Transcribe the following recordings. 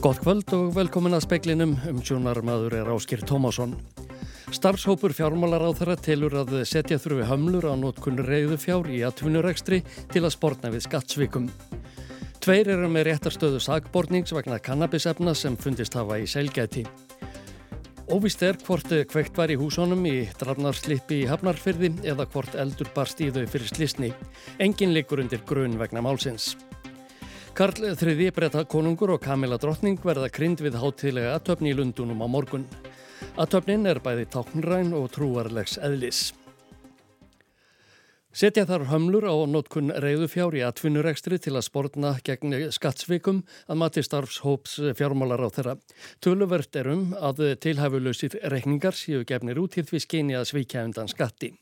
Gott kvöld og velkomin að speklinum um sjónarmadur er Áskir Tómásson. Starfshópur fjármálar á þeirra telur að setja þurfi hömlur á nótkunni reyðu fjár í atvinnurekstri til að sportna við skattsvikum. Tveir eru með réttarstöðu sagbornings vegna kannabisefna sem fundist hafa í selgæti. Óvist er hvort kveikt var í húsónum í drafnarslippi í Hafnarfyrði eða hvort eldur barst í þau fyrir slisni. Engin likur undir grunn vegna málsins. Karl þriði breyta konungur og Kamila Drottning verða krynd við hátilega aðtöfni í Lundunum á morgun. Aðtöfnin er bæði táknræn og trúarlegs eðlis. Setja þar hömlur á nótkunn reyðufjár í atvinnurekstri til að spórna gegn skattsvikum að mati starfshóps fjármálar á þeirra. Töluvert er um að tilhæfulausir reikningar séu gefnir út til því skeini að svíkja undan skatti.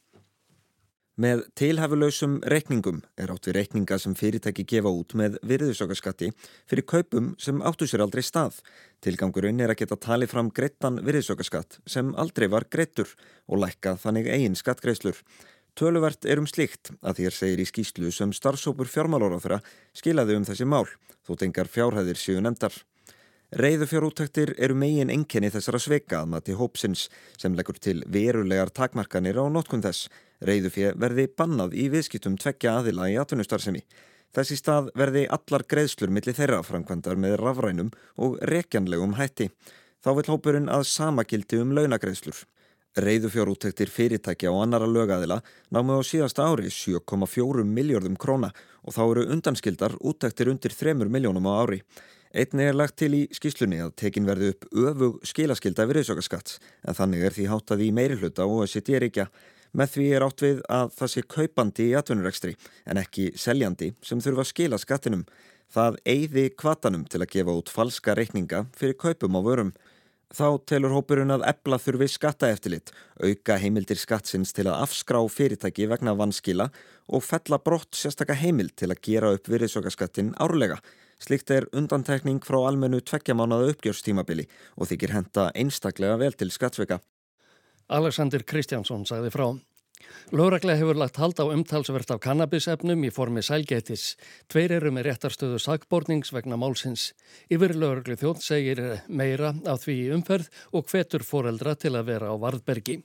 Með tilhæfulausum reikningum er átt við reikninga sem fyrirtæki gefa út með virðisaukaskatti fyrir kaupum sem áttu sér aldrei stað. Tilgangurinn er að geta talið fram greittan virðisaukaskatt sem aldrei var greittur og lækka þannig eigin skattgreislur. Töluvert er um slikt að þér segir í skýslu sem starfsópur fjármálóráþra skilaði um þessi mál, þó tengar fjárhæðir séu nefndar. Reyðufjárúttektir eru megin enginni þessara sveika að mati hópsins sem leggur til verulegar takmarkanir á notkun þess. Reyðufjö verði bannað í viðskiptum tveggja aðila í atvinnustarfsemi. Þessi stað verði allar greiðslur millir þeirra framkvæmdar með rafrænum og rekjanlegum hætti. Þá vil hópurinn að samakildi um launagreiðslur. Reyðufjárúttektir fyrirtækja og annara lögaðila námu á síðasta ári 7,4 miljardum króna og þá eru undanskildar úttektir undir 3 miljónum á ári. Einni er lagt til í skýslunni að tekin verði upp öfug skilaskilda virðsökkaskatt en þannig er því háttað í meiri hluta og að sitt ég er ekki að með því er átt við að það sé kaupandi í atvinnurekstri en ekki seljandi sem þurfa að skila skattinum. Það eigði kvatanum til að gefa út falska reikninga fyrir kaupum á vörum. Þá telur hópurinn að ebla þurfi skattaeftilit, auka heimildir skattsins til að afskrá fyrirtæki vegna vanskila og fella brott sérstakka heimild til að gera upp virðsökkaskattin árlega Slikt er undantekning frá almennu tveggjamánaða uppgjörstímabili og þykir henda einstaklega vel til skattsveika. Alexander Kristjánsson sagði frá. Lóraklega hefur lagt hald á umtalsvert af kannabisefnum í formi sælgetis. Tveir eru með réttarstöðu sagbornings vegna málsins. Yfir Lórakli þjótt segir meira af því umferð og hvetur foreldra til að vera á varðbergi.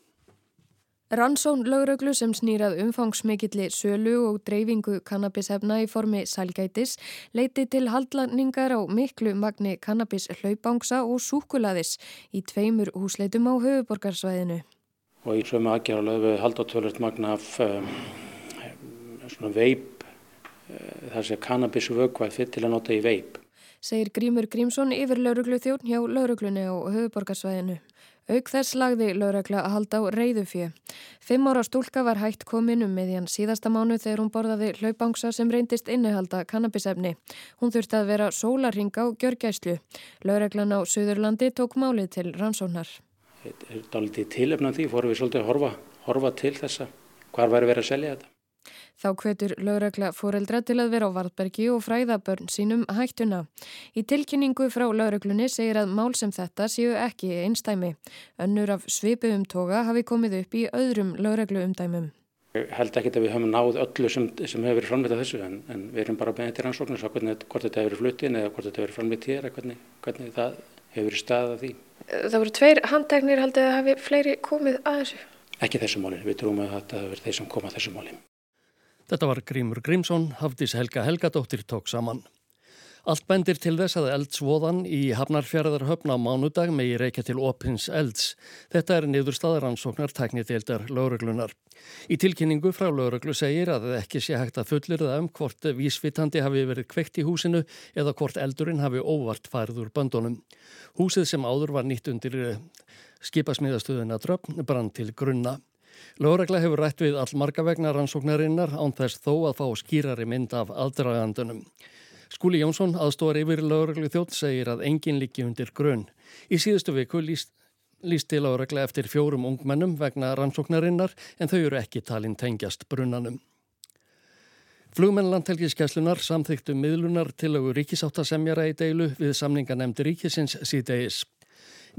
Rannsón lögreglu sem snýrað umfangsmikilli sölu og dreifingu kannabishefna í formi sælgætis leiti til haldlaningar á miklu magni kannabis hlaupangsa og súkulaðis í tveimur húsleitum á höfuborgarsvæðinu. Og í sömu aðgerðalöfu haldatölurt magna af um, svona veip, uh, það sé kannabisvögvæði til að nota í veip. Segir Grímur Grímsson yfir lauruglu þjórn hjá lauruglunni á höfuborgarsvæðinu. Auk þess lagði lögregla að halda á reyðufjö. Fimm ára stúlka var hægt komin um meðjan síðasta mánu þegar hún borðaði hlaupangsa sem reyndist innihalda kannabisefni. Hún þurfti að vera sólarhinga og gjörgæslu. Lögreglan á Suðurlandi tók málið til rannsóknar. Þetta er dálítið tilöfnað því, fórum við svolítið að horfa, horfa til þessa. Hvar væri verið að selja þetta? Þá hvetur lögregla fóreldra til að vera á Varðbergi og fræða börn sínum hættuna. Í tilkynningu frá lögreglunni segir að mál sem þetta séu ekki einstæmi. Önnur af svipuðum toga hafi komið upp í öðrum lögregluumdæmum. Ég held ekki að við höfum náð öllu sem, sem hefur verið framleitað þessu en, en við erum bara beðið til rannsóknir svo hvernig, hvort þetta hefur verið flutin eða hvort þetta hefur verið framleitað hér eða hvernig, hvernig það hefur verið staðað því. Það voru tveir handtegnir haldið að hafi fleiri komið að þessu? Ekki þessu máli, við trúum að þetta hefur verið þeir sem koma að þessu máli. Þetta var Grímur Grímsson, Hafdís Helga Helgadóttir tók saman. Allt bendir til þess að eldsvoðan í Hafnarfjörðar höfna á mánudag megi reykja til opins elds. Þetta er niðurstaðar ansóknar tækniteildar lauruglunar. Í tilkynningu frá lauruglu segir að ekki sé hægt að fullir það um hvort vísvitandi hafi verið kveikt í húsinu eða hvort eldurinn hafi óvart færður böndunum. Húsið sem áður var nýtt undir skipasmíðastöðuna dröfn brann til grunna. Lóregla hefur rætt við allmarga vegna rannsóknarinnar án þess þó að fá skýrari mynd af aðdragandunum. Skúli Jónsson, aðstóðar yfir Lóreglu þjótt, segir að enginn líki undir grunn. Í síðustu viku líst, lísti Lóregla eftir fjórum ungmennum vegna rannsóknarinnar en þau eru ekki talinn tengjast brunnanum. Flugmenn landhelgiskeslunar samþyktu miðlunar til auður ríkisáttasemjara í deilu við samninganemndi ríkisins síðdeis.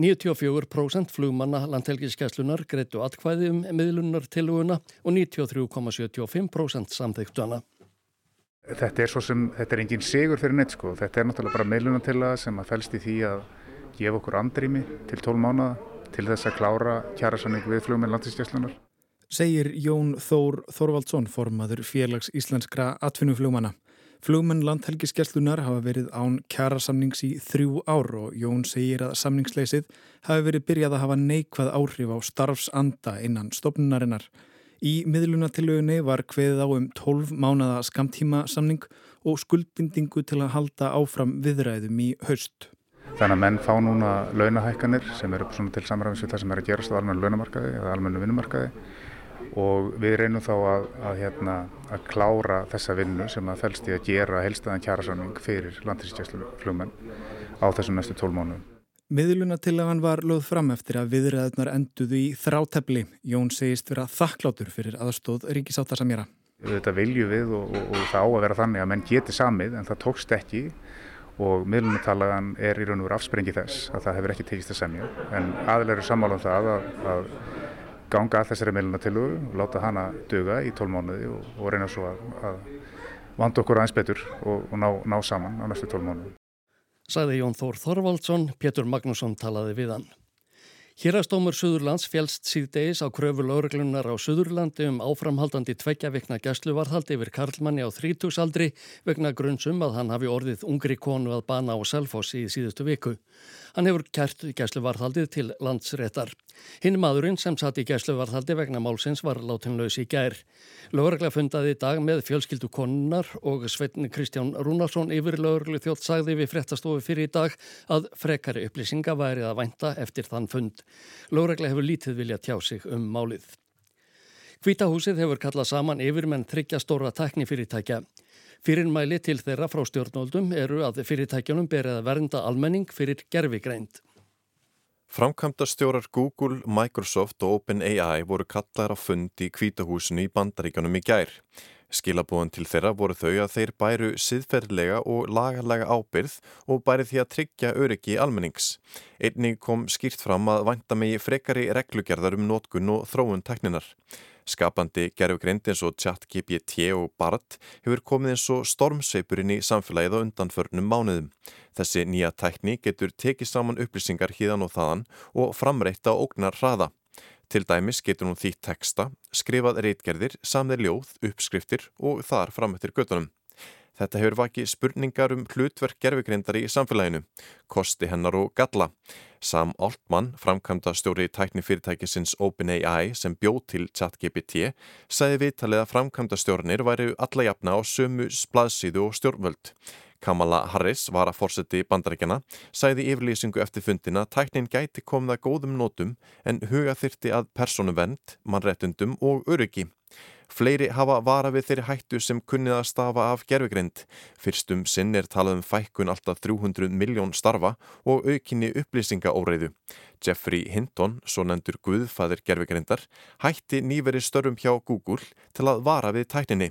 94% flugmanna landhelgiskeslunar greitu atkvæði um miðlunar tiluguna og 93,75% samþyktu hana. Þetta er svo sem, þetta er engin sigur fyrir neitt sko. Þetta er náttúrulega bara meilunatillaga sem að fælst í því að gefa okkur andrými til 12 mánada til þess að klára kjærasanning við flugmenn landistjæslunar. Segir Jón Þór Þorvaldsson formaður félags íslenskra atvinnuflugmanna. Flugmenn landhelgiskeslunar hafa verið án kjærasamnings í þrjú ár og Jón segir að samningsleysið hafi verið byrjað að hafa neikvað áhrif á starfsanda innan stopnunarinnar. Í miðlunatilögunni var kveðið á um 12 mánada skamtíma samning og skuldbindingu til að halda áfram viðræðum í haust. Þannig að menn fá núna launahækkanir sem eru til samræðins við það sem er að gerast á almennu launamarkaði eða almennu vinnumarkaði og við reynum þá að, að, hérna, að klára þessa vinnu sem að fælst í að gera helstaðan kjærasamning fyrir landinskjæsluflugmenn á þessum næstu tól mánuðum. Miðlunatillagan var lögð fram eftir að viðræðunar enduðu í þrátefli. Jón segist vera þakklátur fyrir aðstóð ríkisáttasamjara. Þetta vilju við og, og, og það á að vera þannig að menn geti samið en það tókst ekki og miðlunatalagan er í raun og veru afsprengi þess að það hefur ekki tekist að semja en aðlega eru sammála um það að, að ganga að þessari miðlunatilu og láta hana döga í tólmánuði og, og reyna svo að, að vanda okkur aðeins betur og, og ná, ná saman á næstu tólmánuði. Saði Jón Þór Þorvaldsson, Pétur Magnússon talaði við hann. Hérastómur Suðurlands fjælst síðdeis á kröfu lauruglunar á Suðurlandi um áframhaldandi tveggja vikna gæsluvarðhaldi yfir Karlmanni á þrítúsaldri vegna grunnsum að hann hafi orðið ungri konu að bana á Selfossi í síðustu viku. Hann hefur kært gæsluvarðhaldið til landsréttar. Hinn maðurinn sem satt í gæsluvarðhaldi vegna málsins var látinlaus í gær. Laurugla fundaði í dag með fjölskyldu konunar og Sveitn Kristján Rúnarsson yfir lauruglu þjótt sagði við fréttastofu fyrir í dag að frekari upplýsinga værið að vænta eftir þann fund. Laurugla hefur lítið vilja tjá sig um málið. Hvítahúsið hefur kallað saman yfirmenn þryggja stóra teknifyrirtækja. Fyrirmæli til þeirra frá stjórnóldum eru að fyrirtækjunum berið að vernda almenning fyrir gerfigreind. Framkvæmda stjórar Google, Microsoft og OpenAI voru kallar á fund í kvítahúsinu í bandaríkjunum í gær. Skilabóðan til þeirra voru þau að þeir bæru siðferðlega og lagarlega ábyrð og bæri því að tryggja öryggi almennings. Einnig kom skýrt fram að vænta megi frekari reglugerðar um nótkun og þróun tekninar. Skapandi gerfugreind eins og ChatGPT og BART hefur komið eins og stormseipurinn í samfélagið á undanförnum mánuðum. Þessi nýja tækni getur tekið saman upplýsingar híðan og þaðan og framreitt á ógnar hraða. Til dæmis getur hún þýtt texta, skrifað reitgerðir, samðir ljóð, uppskriftir og þar fram eftir göttunum. Þetta hefur vakið spurningar um hlutverk gerfugreindar í samfélaginu, kosti hennar og galla. Sam Altman, framkvæmda stjóri tækni fyrirtækisins OpenAI sem bjóð til ChatGPT, sagði viðtalið að framkvæmda stjórnir væri alla jafna á sömu splaðsíðu og stjórnvöld. Kamala Harris var að fórseti bandarækjana, sæði yfirlýsingu eftir fundina tæknin gæti komða góðum nótum en huga þyrti að persónuvend, mannrettundum og öryggi. Fleiri hafa vara við þeirri hættu sem kunnið að stafa af gerfugrind. Fyrstum sinn er talað um fækkun alltaf 300 miljón starfa og aukinni upplýsingaóreiðu. Jeffrey Hinton, svo nendur Guðfæðir gerfugrindar, hætti nýveri störfum hjá Google til að vara við tækninni.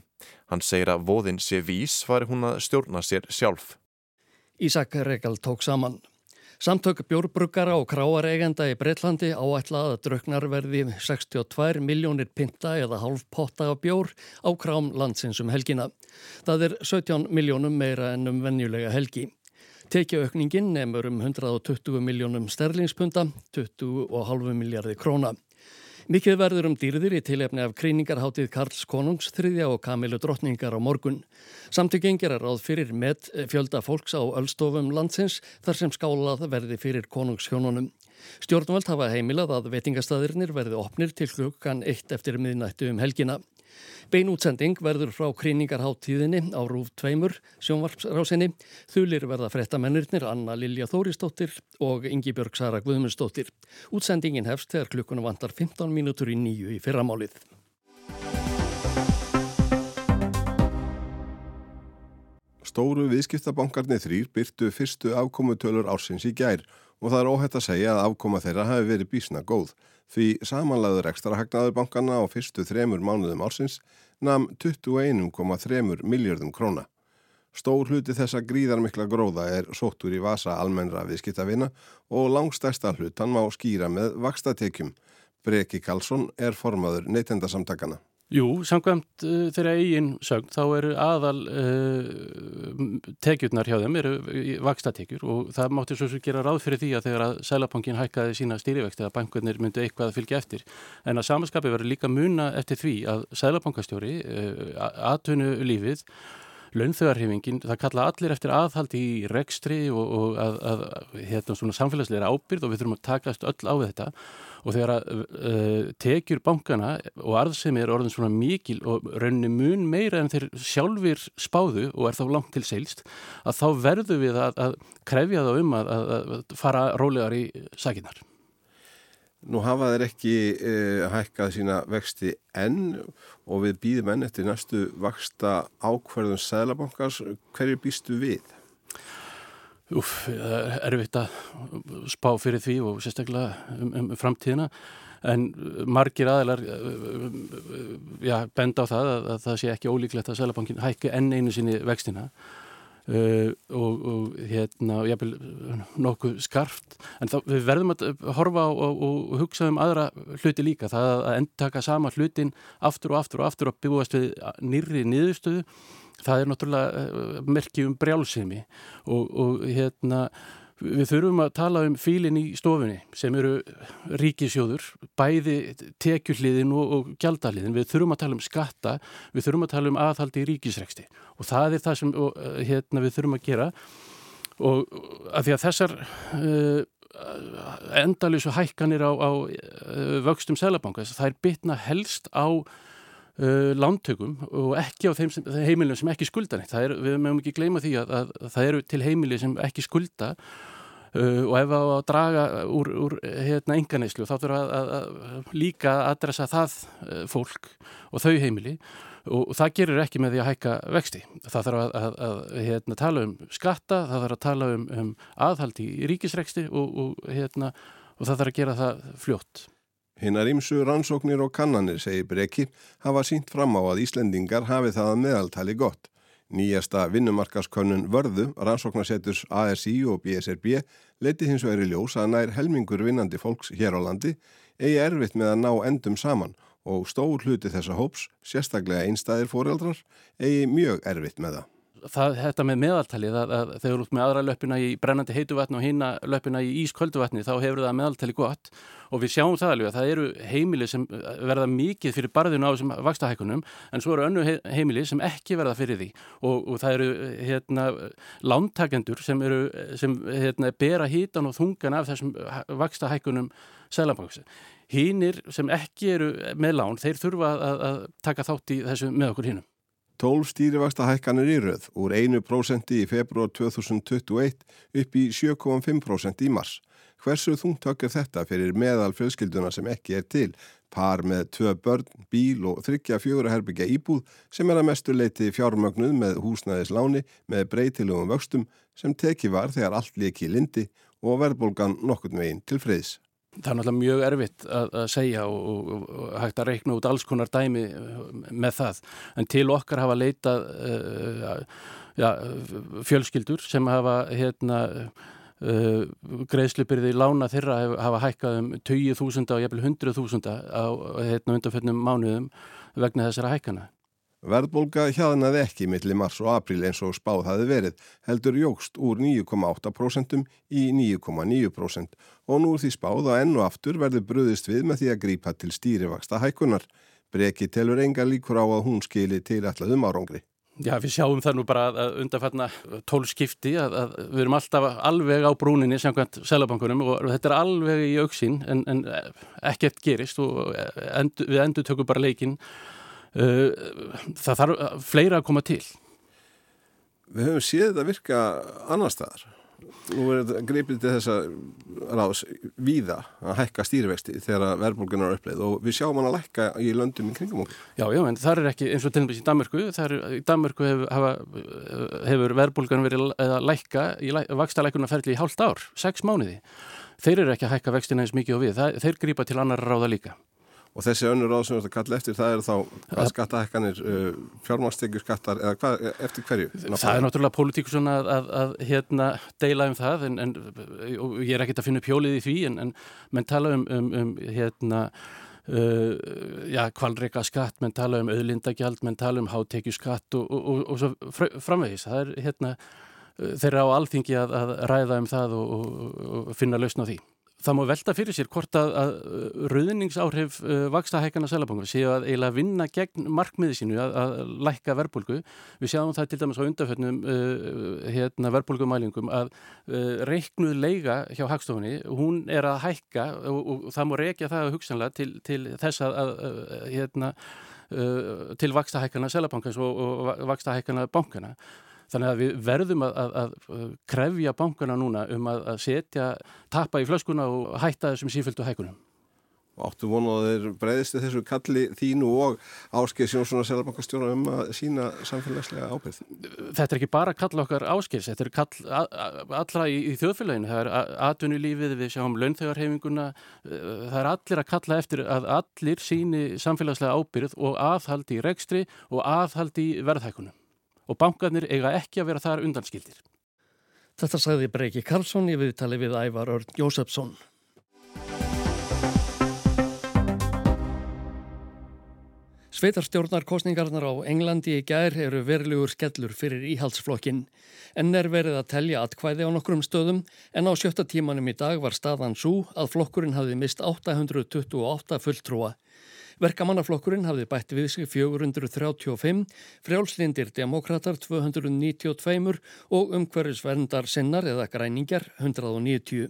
Hann segir að voðin sé vís fari hún að stjórna sér sjálf. Ísak Regal tók saman. Samtök bjórbruggara og kráareigenda í Breitlandi áætlað að draugnar verði 62 miljónir pinta eða halv potta af bjór á krám landsins um helgina. Það er 17 miljónum meira en um venjulega helgi. Tekjaaukningin nefnur um 120 miljónum sterlingspunta, 20,5 miljardi króna. Mikið verður um dýrðir í tilefni af kríningarháttið Karls Konungs þriðja og Kamilu drottningar á morgun. Samtökengir er ráð fyrir með fjölda fólks á öllstofum landsins þar sem skálað verði fyrir konungshjónunum. Stjórnvöld hafa heimilað að veitingastæðirnir verði opnir til klukkan eitt eftir miðnættu um helgina. Beinútsending verður frá kríningarháttíðinni á Rúf 2, sjónvarpsrásinni. Þulir verða frettamennirnir Anna Lilja Þóristóttir og Ingi Björg Sara Guðmundsdóttir. Útsendingin hefst þegar klukkuna vantar 15 mínútur í nýju í fyrramálið. Stóru viðskiptabankarnir þrýr byrtu fyrstu afkomutölur ársins í gær og það er óhætt að segja að afkoma þeirra hafi verið bísna góð. Því samanlæður ekstra hagnaður bankana á fyrstu þremur mánuðum ársins namn 21,3 miljardum króna. Stór hluti þessa gríðarmikla gróða er sóttur í vasa almennra viðskiptavina og langstæsta hlutan má skýra með vakstatekjum. Breki Karlsson er formaður neytendasamtakana. Jú, samkvæmt uh, þeirra eigin sögn þá eru aðal uh, tekjurnar hjá þeim eru vakstatekjur og það mátti svo svo gera ráð fyrir því að þegar að Sælabankin hækkaði sína stýrivexti að bankurnir myndu eitthvað að fylgja eftir. En að samaskapi verður líka muna eftir því að Sælabankastjóri, uh, atvinnu lífið launþögarhefingin, það kalla allir eftir aðhaldi í rekstri og, og að, að hérna svona samfélagsleira ábyrð og við þurfum að takast öll á þetta og þegar að uh, tekjur bankana og arðsemi er orðin svona mikil og rauninni mun meira en þeir sjálfur spáðu og er þá langt til seilst að þá verður við að, að krefja þá um að fara rólegar í sakinnar. Nú hafa þeir ekki uh, hækkað sína vexti enn og við býðum enn eftir næstu vaksta ákverðum Sælabankars. Hverju býstu við? Úf, erfitt að spá fyrir því og sérstaklega um, um framtíðina en margir aðeinar já, benda á það að, að það sé ekki ólíklegt að Sælabankin hækki enn einu sinni vextina Uh, og, og hérna jáfnvel nokkuð skarft. En þá, við verðum að horfa og, og hugsa um aðra hluti líka. Það að endtaka sama hlutin aftur og aftur og aftur og byggjast við nýri niðurstöðu það er náttúrulega merkjum brjálsimi og, og hérna Við þurfum að tala um fílinn í stofunni sem eru ríkisjóður, bæði tekjuhliðin og, og gjaldaliðin. Við þurfum að tala um skatta, við þurfum að tala um aðhaldi í ríkisreksti og það er það sem og, hérna, við þurfum að gera og að því að þessar uh, endalísu hækkanir á, á uh, vöxtum selabankas, það er bitna helst á uh, lántökum og ekki á þeim sem, heimilum sem ekki skulda neitt. Er, við mögum ekki gleyma því að, að, að það eru til heimili sem ekki skulda Uh, og ef það var að draga úr, úr hérna enganeyslu þá þurfa að, að, að líka að adressa það uh, fólk og þau heimili og, og það gerir ekki með því að hækka vexti. Það þarf að, að hérna, tala um skatta, það þarf að tala um, um aðhald í ríkisreksti og, og, hérna, og það þarf að gera það fljótt. Hinnar ímsu rannsóknir og kannanir, segir Brekki, hafa sínt fram á að Íslendingar hafi það að meðaltali gott. Nýjasta vinnumarkaskönnun vörðu, rannsóknarseturs ASI og BSRB, leiti hins vegar í ljós að nær helmingur vinnandi fólks hér á landi eigi erfitt með að ná endum saman og stór hluti þessa hóps, sérstaklega einstæðir fóreldrar, eigi mjög erfitt með það það, þetta með meðaltalið að, að þegar þú ert með aðra löppina í brennandi heituvatni og hýna löppina í ískölduvatni þá hefur það meðaltalið gott og við sjáum það alveg að það eru heimili sem verða mikið fyrir barðinu á þessum vakstahækunum en svo eru önnu heimili sem ekki verða fyrir því og, og það eru hérna lántakendur sem eru sem hérna bera hítan og þungan af þessum vakstahækunum selabanks. Hínir sem ekki eru með lán, þeir þurfa að, að taka þátt í þessu með okkur hínum. 12 stýrivasta hækkanir í röð úr 1% í februar 2021 upp í 7,5% í mars. Hversu þungtök er þetta fyrir meðal fjölskylduna sem ekki er til? Par með tvö börn, bíl og þryggja fjögur að herbyggja íbúð sem er að mestu leiti fjármögnuð með húsnæðisláni með breytilugum vöxtum sem teki var þegar allt líki í lindi og verðbólgan nokkurt meginn til friðs. Það er náttúrulega mjög erfitt að, að segja og, og, og hægt að reikna út alls konar dæmi uh, með það. En til okkar hafa leitað uh, ja, fjölskyldur sem hafa hérna, uh, greiðslupirði lána þeirra hafa hækkað um 20.000 og jæfnvel 100.000 á hérna, undanfjöldnum mánuðum vegna þessara hækkana. Verðbólga hjaðnaði ekki millir mars og april eins og spáð hafi verið, heldur jógst úr 9,8% í 9,9% og nú því spáð að ennu aftur verður bröðist við með því að grípa til stýrivaksta hækunar. Breki telur enga líkur á að hún skili til allaðum árangri. Já, við sjáum það nú bara að undanfætna tólskipti að, að við erum alltaf alveg á brúninni samkvæmt selabankunum og þetta er alveg í auksinn en, en ekkert gerist og endur, við endur tökum bara leikinn Eh, það þarf fleira að koma til. Við höfum séð þetta virka annar staðar. Nú er þetta greipið til þessa ráðs víða að hækka stýrivexti þegar verðbólgunar er uppleið og við sjáum hann að lækka í löndum í kringum okkur. Já, já, en það er ekki eins og til dæmis í Danmarku, er, í Danmarku hefur, hefur verðbólgunar verið að lækka í vakstalækunarferðli í hálft ár, sex mánuði. Þeir eru ekki að hækka vextina eins mikið og við, það, þeir grípa til annar ráða líka og þessi önnur ráð sem þú ert að kalla eftir það er þá að skattahekkanir uh, fjármánstekjur skattar eða hvað, eftir hverju? Það er náttúrulega pólitíkusun að, að, að hérna, deila um það en, en ég er ekkert að finna pjólið í því en, en menn tala um, um, um hérna Uh, já, kvalreika skatt, menn tala um auðlindagjald, menn tala um hátekju skatt og, og, og, og svo framvegis. Það er hérna, uh, þeirra á alþingi að, að ræða um það og finna lausna á því. Það má velta fyrir sér hvort að, að rauðningsáhrif uh, vaksta hækana selabangur séu að eiginlega vinna gegn markmiði sínu að, að lækka verbulgu. Við sjáum það til dæmis á undafötnum uh, hérna, verbulgumælingum að uh, reiknuð leiga hjá hagstofunni, hún er að hækka og, og það má reykja það hugsanlega til, til þess að hérna, uh, til vaksta hækana selabankans og, og vaksta hækana bankana. Þannig að við verðum að, að, að krefja bankana núna um að, að setja tappa í flöskuna og hætta þessum síföldu hækunum. Áttu vonu að þeir breyðist þessu kalli þínu og áskil Sjónssonar Sælabankastjóra um að sína samfélagslega ábyrð? Þetta er ekki bara kall okkar áskils, þetta er kall allra í, í þjóðfélaginu. Það er atvinnulífið, við sjáum launþegarhefinguna, það er allir að kalla eftir að allir síni samfélagslega ábyrð og aðhaldi í rekstri og aðhaldi í verðhækunum og bankarnir eiga ekki að vera þar undanskildir. Þetta sagði Breiki Karlsson í viðtali við Ævar Örn Jósefsson. Sveitarstjórnarkostningarnar á Englandi í gær eru verilegur skellur fyrir íhaldsflokkin. En er verið að telja atkvæði á nokkrum stöðum en á sjötta tímanum í dag var staðan svo að flokkurinn hafði mist 828 fulltrúa. Verkamannaflokkurinn hafði bætt við sig 435, frjálslindir demokrater 292 og umhverfisverndar sinnar eða græningjar 190.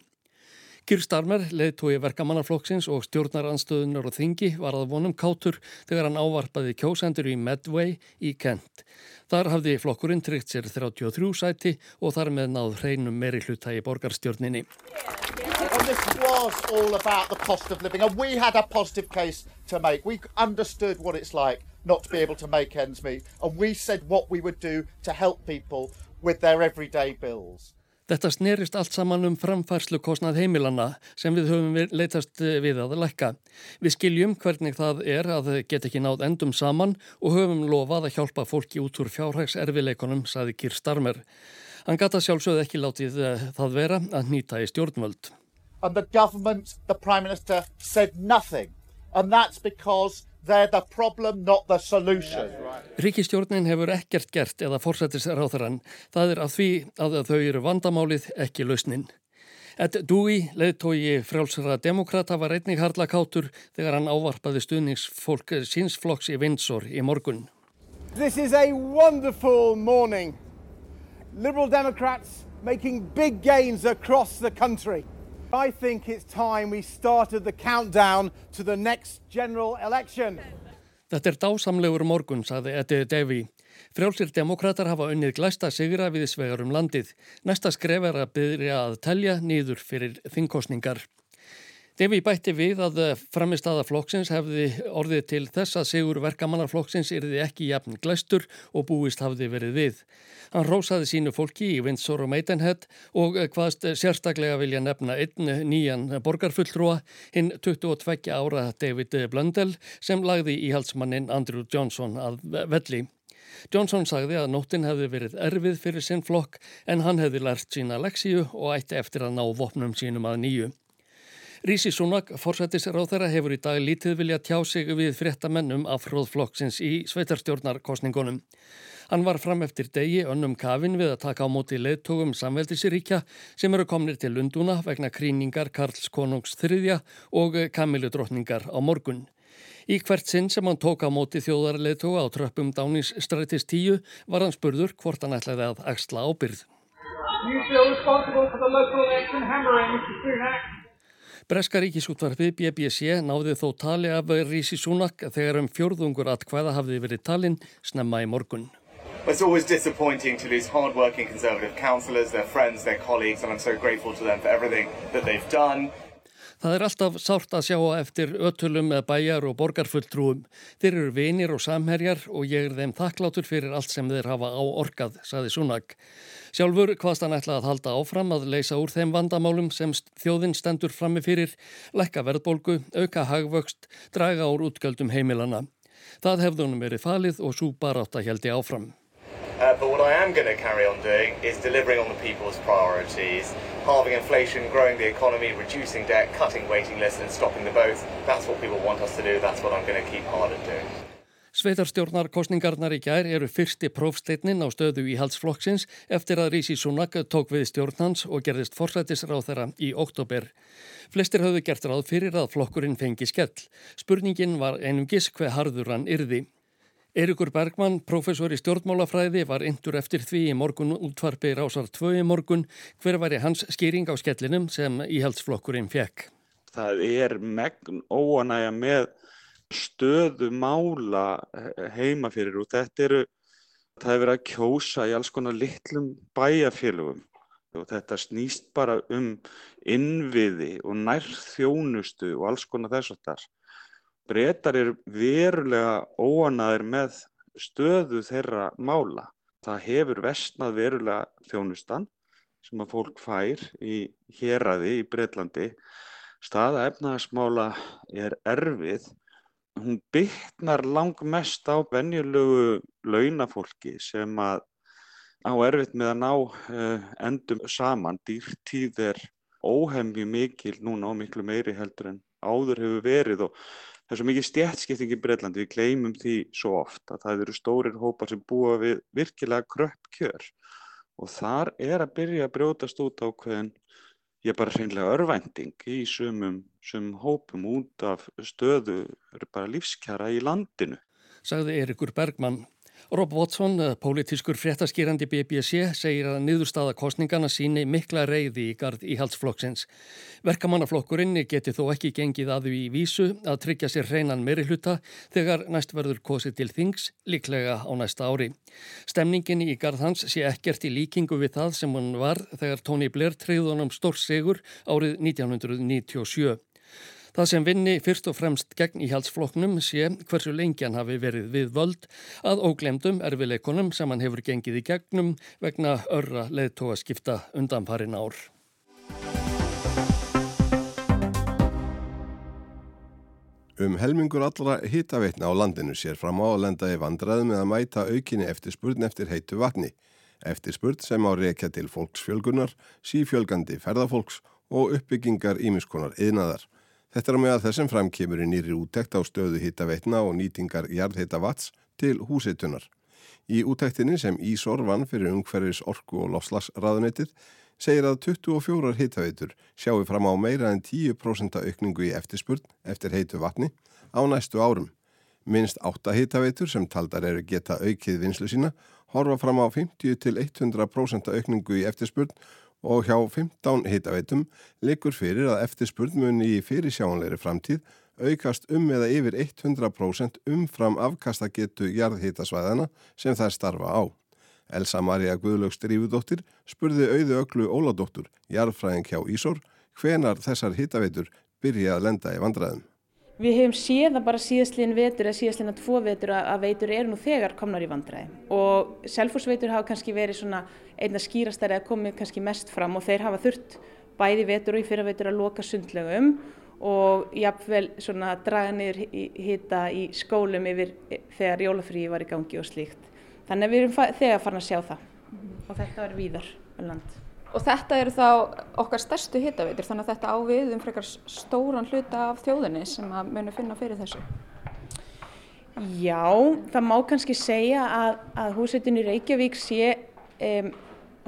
Kyrstarmer, leðtói verkamannaflokksins og stjórnaranstöðunar og þingi var að vonum kátur þegar hann ávarpaði kjósendur í Medway í Kent. Þar hafði flokkurinn tryggt sér 33 sæti og þar með náð hreinum meiri hluta í borgarstjórninni. This was all about the cost of living. And we had a positive case to make. We understood what it's like not to be able to make ends meet. And we said what we would do to help people with their everyday bills. Þetta snerist allt saman um framfærslu kostnað heimilanna sem við höfum leitast eh, við að lækka. Við skiljum hvernig það er að geta ekki náð endum saman og höfum lofað að hjálpa fólki út úr fjárhagserfileikonum, saði Kýr Starmer. Hann gata sjálfsögð ekki látið eh, það vera að nýta í stjórnvöld. And the government, the Prime Minister, said nothing. And that's because they're the problem, not the solution. Ríkistjórnin hefur ekkert gert eða fórsættis ráþarann. Það er að því að þau eru vandamálið ekki lausnin. Ed Dewey, leðtói frjálsara demokrata, var einnig harla kátur þegar hann ávarpaði stuðningsfólk sínsflokks í Windsor í morgun. This is a wonderful morning. Liberal Democrats making big gains across the country. I think it's time we started the countdown to the next general election. Þetta er dásamlegur morgun, saði Eddie Davey. Frjálsir demokrater hafa unnið glæsta sigra við svegar um landið. Næsta skref er að byrja að telja nýður fyrir þingkostningar. Devi bætti við að framistada flokksins hefði orðið til þess að sigur verkamannarflokksins yrði ekki jafn glæstur og búist hafði verið við. Hann rósaði sínu fólki í Windsor og Maidenhead og hvaðst sérstaklega vilja nefna einn nýjan borgarfulltrúa, hinn 22 ára David Blundell sem lagði íhaldsmannin Andrew Johnson að velli. Johnson sagði að nóttin hefði verið erfið fyrir sinn flokk en hann hefði lært sína leksíu og ætti eftir að ná vopnum sínum að nýju. Rísi Súnak, forsættisráþara, hefur í dag lítið vilja tjá sig við fréttamennum af fróðflokksins í sveitarstjórnarkostningunum. Hann var fram eftir degi önnum kafin við að taka á móti leðtogum samveldisiríkja sem eru komnir til Lunduna vegna kríningar Karls Konungs þriðja og Kamilu drotningar á morgun. Í hvert sinn sem hann tók á móti þjóðarleðtoga á tröppum Dánisstrætis 10 var hann spurður hvort hann ætlaði að axla ábyrð. Breska ríkisútvarfið BBC náði þó tali af Rísi Súnak þegar um fjörðungur atkvæða hafði verið talinn snemma í morgun. It's always disappointing to lose hard-working Conservative councillors, their friends, their colleagues, and I'm so grateful to them for everything that they've done. Það er alltaf sárt að sjá eftir ötulum með bæjar og borgarfulltrúum. Þeir eru vinir og samherjar og ég er þeim þakklátur fyrir allt sem þeir hafa á orkað, saði Súnak. Sjálfur hvaðst hann ætla að halda áfram að leysa úr þeim vandamálum sem þjóðinn stendur frammi fyrir, lekka verðbólgu, auka hagvöxt, draga úr útgöldum heimilana. Það hefðunum verið falið og svo bara átt að heldi áfram. Uh, halving inflation, growing the economy, reducing debt, cutting waiting lists and stopping the both. That's what people want us to do. That's what I'm going to keep hard at doing. Sveitarstjórnarkostningarnar í gær eru fyrsti prófsteitnin á stöðu í halsflokksins eftir að Rísi Súnak tók við stjórnans og gerðist forsættisráð þeirra í oktober. Flestir hafðu gert ráð fyrir að flokkurinn fengi skell. Spurningin var einungis hver harður hann yrði. Eirikur Bergmann, professor í stjórnmálafræði, var yndur eftir því í morgun útvarpi rásar tvö í morgun. Hver var hans skýring á skellinum sem íhaldsflokkurinn fekk? Það er megn óanægja með stöðu mála heima fyrir og þetta eru, það er verið að kjósa í alls konar litlum bæjarfélögum og þetta snýst bara um innviði og nærþjónustu og alls konar þess að þar. Bretar eru verulega óanaðir með stöðu þeirra mála. Það hefur vestnað verulega þjónustan sem að fólk fær í héræði í Breitlandi. Staða efnahagsmála er erfið. Hún byggnar langmest á venjulegu launafólki sem að á erfitt með að ná uh, endum saman. Dýrtíð er óhemju mikil núna og miklu meiri heldur en áður hefur verið og það er svo mikið stjætskipting í Breitlandi, við gleymum því svo oft að það eru stórir hópar sem búa við virkilega kröpp kjör og þar er að byrja að brjótast út á hvernig ég bara hreinlega örvending í sumum, sumum hópum út af stöðu, eru bara lífskjara í landinu. Sagði Eirikur Bergmann Rob Watson, eh, pólitískur fréttaskýrandi BBC, segir að niðurstaða kostningana síni mikla reyði í gard íhaldsflokksins. Verkamannaflokkurinn geti þó ekki gengið að því í vísu að tryggja sér hreinan meiri hluta þegar næst verður kosið til þings, líklega á næsta ári. Stemningin í gard hans sé ekkert í líkingu við það sem hann var þegar Tony Blair treyðunum stórsegur árið 1997. Það sem vinni fyrst og fremst gegn íhaldsfloknum sé hversu lengi hann hafi verið við völd að óglemdum erfileikonum sem hann hefur gengið í gegnum vegna örra leðtóa skipta undanfarin ár. Um helmingur allra hitaveitna á landinu sér fram á að lenda í vandraði með að mæta aukinni eftirspurn eftir heitu vatni. Eftirspurn sem á reykja til fólksfjölgunar, sífjölgandi ferðafólks og uppbyggingar ímiskonar yðnaðar. Þetta er á meðal þessum framkemur í nýri úttekt á stöðu hittaveitna og nýtingar jarðhitta vats til húsitunar. Í úttektinni sem Ísor vann fyrir umhverfis orku og lofslagsraðunetið segir að 24 hittaveitur sjáu fram á meira en 10% aukningu í eftirspurn eftir heitu vatni á næstu árum. Minst 8 hittaveitur sem taldar eru geta aukið vinslu sína horfa fram á 50-100% aukningu í eftirspurn og hjá 15 hitaveitum likur fyrir að eftirspurðmunni í fyrirsjáanleiri framtíð aukast um eða yfir 100% umfram afkastagetu jarðhitasvæðana sem þær starfa á. Elsa Maria Guðlaugs Drífudóttir spurði auðu öglu Óladóttur, jarðfræðing hjá Ísor, hvenar þessar hitaveitur byrja að lenda í vandræðum. Við hefum séð að bara síðastlinn vetur eða síðastlinn að tvo vetur að veitur eru nú þegar komnar í vandræði og selfhúsveitur hafa kannski verið svona einna skýrastæri að komið kannski mest fram og þeir hafa þurft bæði vetur og í fyrra vetur að loka sundlegum og jafnvel svona draga niður hýta í skólum yfir þegar jólafríi var í gangi og slíkt. Þannig að við erum þegar farin að sjá það og þetta er víðar um land. Og þetta eru þá okkar stærstu hittaveitur þannig að þetta á við um frekar stóran hluta af þjóðinni sem að muni finna fyrir þessu. Já, það má kannski segja að, að húsveitin í Reykjavík sé, um,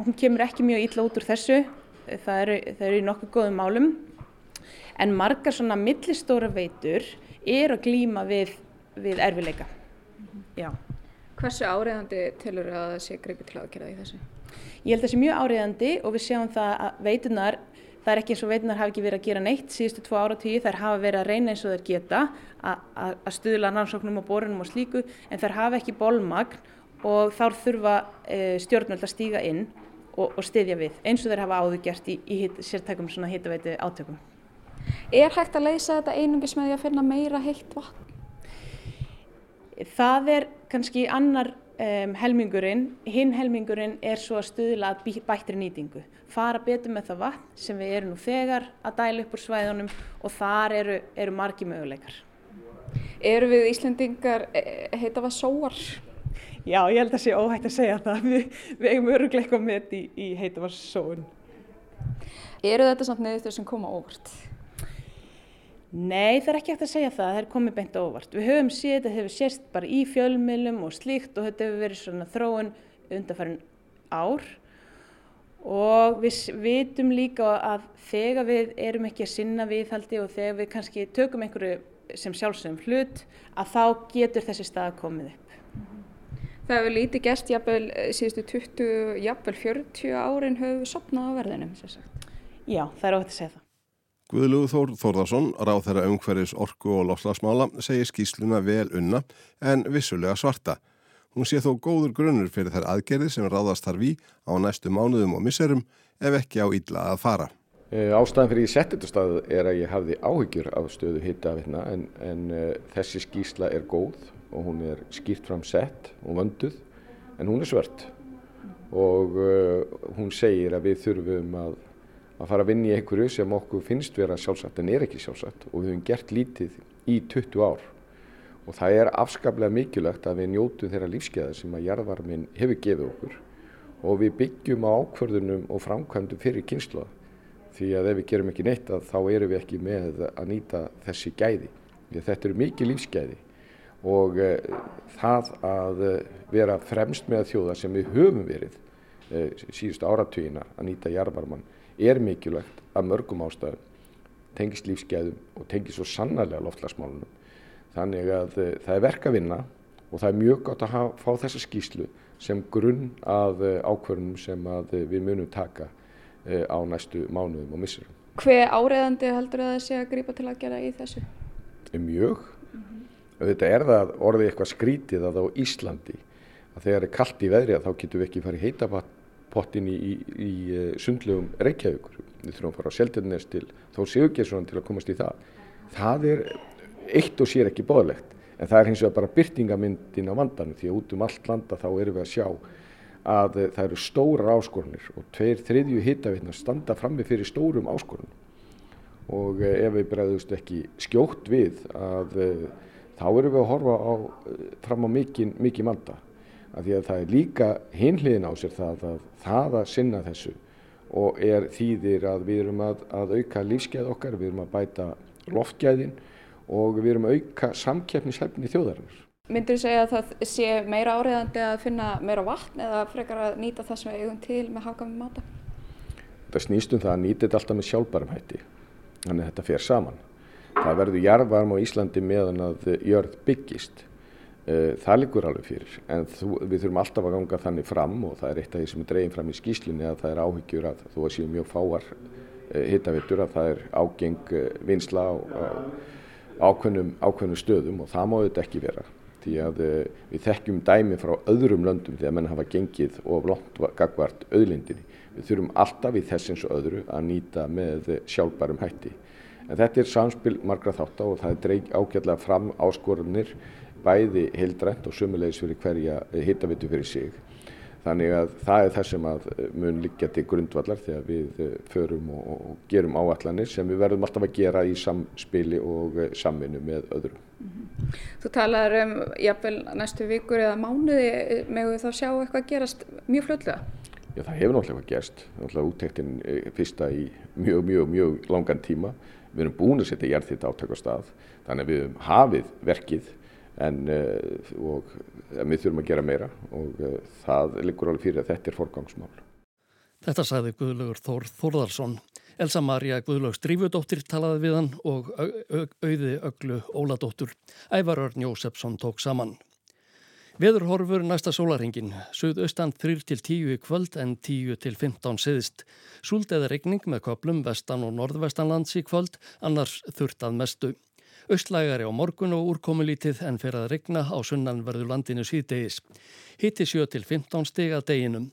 hún kemur ekki mjög ítla út úr þessu, það eru, það eru í nokkuð góðum málum, en margar svona millistóra veitur er að glýma við, við erfileika. Já. Hversu áriðandi tilur að það sé greipið til aðgerða í þessu? Ég held að það sé mjög áriðandi og við sjáum það að veitunar, það er ekki eins og veitunar hafi ekki verið að gera neitt síðustu tvo ára tíu, þær hafa verið að reyna eins og þær geta að stuðla námsóknum og borunum og slíku en þær hafa ekki bólmagn og þá þurfa e, stjórnvöld að stíga inn og, og styðja við eins og þær hafa áður gert í, í hit, sértækum svona hittaveitu átökum. Er hægt að leysa þetta einungis með því að finna meira heitt vatn? Það er kannski annar um, helmingurinn, hinn helmingurinn er svo að stuðla að bættri nýtingu. Fara betur með það vatn sem við erum nú þegar að dæla upp úr svæðunum og þar eru, eru margi möguleikar. Eru við Íslandingar e, heita hvað sóar? Já, ég held að það sé óhægt að segja það. Við, við eigum örugleika með í, í heita hvað sóun. Eru þetta samt niðurstöður sem koma óvart? Nei, það er ekki eftir að segja það, það er komið beint óvart. Við höfum séð, þetta hefur sérst bara í fjölmilum og slíkt og þetta hefur verið svona þróun undanfærin ár og við vitum líka að þegar við erum ekki að sinna viðhaldi og þegar við kannski tökum einhverju sem sjálfsögum hlut að þá getur þessi stað komið upp. Það hefur lítið gæst, jafnvel síðustu 20, jafnvel 40 árin höfum við sopnað á verðinum, sem sagt. Já, það er óhægt að segja það. Guðlugur Þór Þórðarsson, ráð þeirra umhverfis orku og lofslagsmála, segir skýsluna vel unna en vissulega svarta. Hún sé þó góður grunnur fyrir þær aðgerði sem ráðast þar við á næstu mánuðum og misserum ef ekki á illa að fara. E, ástæðan fyrir ég sett þetta stað er að ég hafði áhyggjur af stöðu hitta af hérna en, en e, þessi skýsla er góð og hún er skýrt fram sett og vönduð en hún er svört og uh, hún segir að við þurfum að, að fara að vinna í einhverju sem okkur finnst vera sjálfsagt en er ekki sjálfsagt og við höfum gert lítið í 20 ár og það er afskaplega mikilvægt að við njótu þeirra lífskeiða sem að jarðvarmin hefur gefið okkur og við byggjum á ákvörðunum og framkvæmdum fyrir kynsla því að ef við gerum ekki neitt að þá erum við ekki með að nýta þessi gæði. Þetta eru mikið lífsgæði og uh, það að uh, vera fremst með þjóða sem við höfum verið uh, síðustu áratugina að nýta jarðvarman er mikilvægt að mörgum ástæðum tengist lífsgæðum og tengist svo sannarlega loftlagsmálunum. Þannig að það er verk að vinna og það er mjög gott að hafa, fá þessa skýslu sem grunn að ákvörnum sem að við munum taka á næstu mánuðum og missurum. Hver áreðandi heldur að það sé að grípa til að gera í þessu? Mjög auðvitað er það orðið eitthvað skrítið að á Íslandi að þegar er kallt í veðri að þá getum við ekki farið heitapottin í, í, í eh, sundlegum Reykjavíkur. Við þurfum að fara á Seldirnes til þó Sigurgesson til að komast í það. Það er eitt og sér ekki bóðlegt en það er hins vegar bara byrtingamyndin á vandanum því að út um allt landa þá erum við að sjá að það eru stórar áskorunir og tveir þriðju hittavitnar standa frammi fyrir stórum áskorunum og eh, ef við bregðust ekki skjótt við að eh, þá erum við að horfa á, fram á mikið manda. Af því að það er líka hinliðin á sér það að það að sinna þessu og er þýðir að við erum að, að auka lífsgæð okkar, við erum að bæta loftgæðin og við erum að auka samkeppnishefni þjóðarinnar. Myndur þú segja að það sé meira áriðandi að finna meira vatn eða frekar að nýta það sem við eigum til með hagafum máta? Það snýstum það að nýta þetta alltaf með sjálfbærum hætti, þannig að þetta fer saman það verður jarðvarma á Íslandi meðan að jörð byggist. Eh, það liggur alveg fyrir, en þú, við þurfum alltaf að ganga þannig fram og það er eitt af því sem er dreginn fram í skýslinni að það er áhyggjur að þú að séu mjög fáar eh, hittavittur að það er ágeng eh, vinsla á, ákveðnum, ákveðnum stöðum og það má þetta ekki vera. Því að við þekkjum dæmi frá öðrum löndum þegar menn hafa gengið og blótt gagvart auðlindinni. Við þurfum alltaf í þessins og öðru að nýta með sjálfbærum hætti. En þetta er samspil margra þátt á og það er ágjörlega fram áskorunir bæði heildrænt og sumulegis fyrir hverja hittavitu fyrir sig. Þannig að það er það sem að mun liggja til grundvallar þegar við eh, förum og gerum áallanir sem við verðum alltaf að gera í samspili og eh, samvinnu með öðrum. Mhm. Þú talaður um jafnvel næstu vikur eða mánuði með þá sjá eitthvað gerast mjög fljóðlega? Já, það hefur náttúrulega gerst. Náttúrulega úttektin eh, fyrsta í mjög, mjög, mjög langan tíma við erum búin að setja jarðhitta átök á stað þannig að við hafið verkið en uh, og, við þurfum að gera meira og uh, það liggur alveg fyrir að þetta er forgangsmál. Þetta sagði Guðlaugur Þór Þórðarsson. Elsa Maria Guðlaugs Drífudóttir talaði við hann og auði öglu Óladóttur. Ævar Örn Jósefsson tók saman. Veðurhorfur næsta sólaringin, suðaustan 3-10 í kvöld en 10-15 siðist. Súld eða regning með köplum vestan og norðvestanlands í kvöld, annars þurftað mestu. Östlægari á morgun og úrkomulítið en fyrir að regna á sunnanverðu landinu síðdegis. Hitti 7-15 stig að deginum.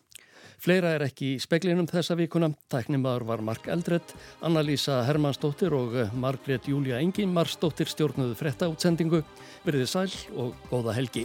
Fleira er ekki í speklinum þessa vikuna. Tæknimaður var Mark Eldredd, Anna-Lísa Hermannsdóttir og Margret Júlia Engimarsdóttir stjórnuðu fretta útsendingu. Verðið sæl og góða helgi.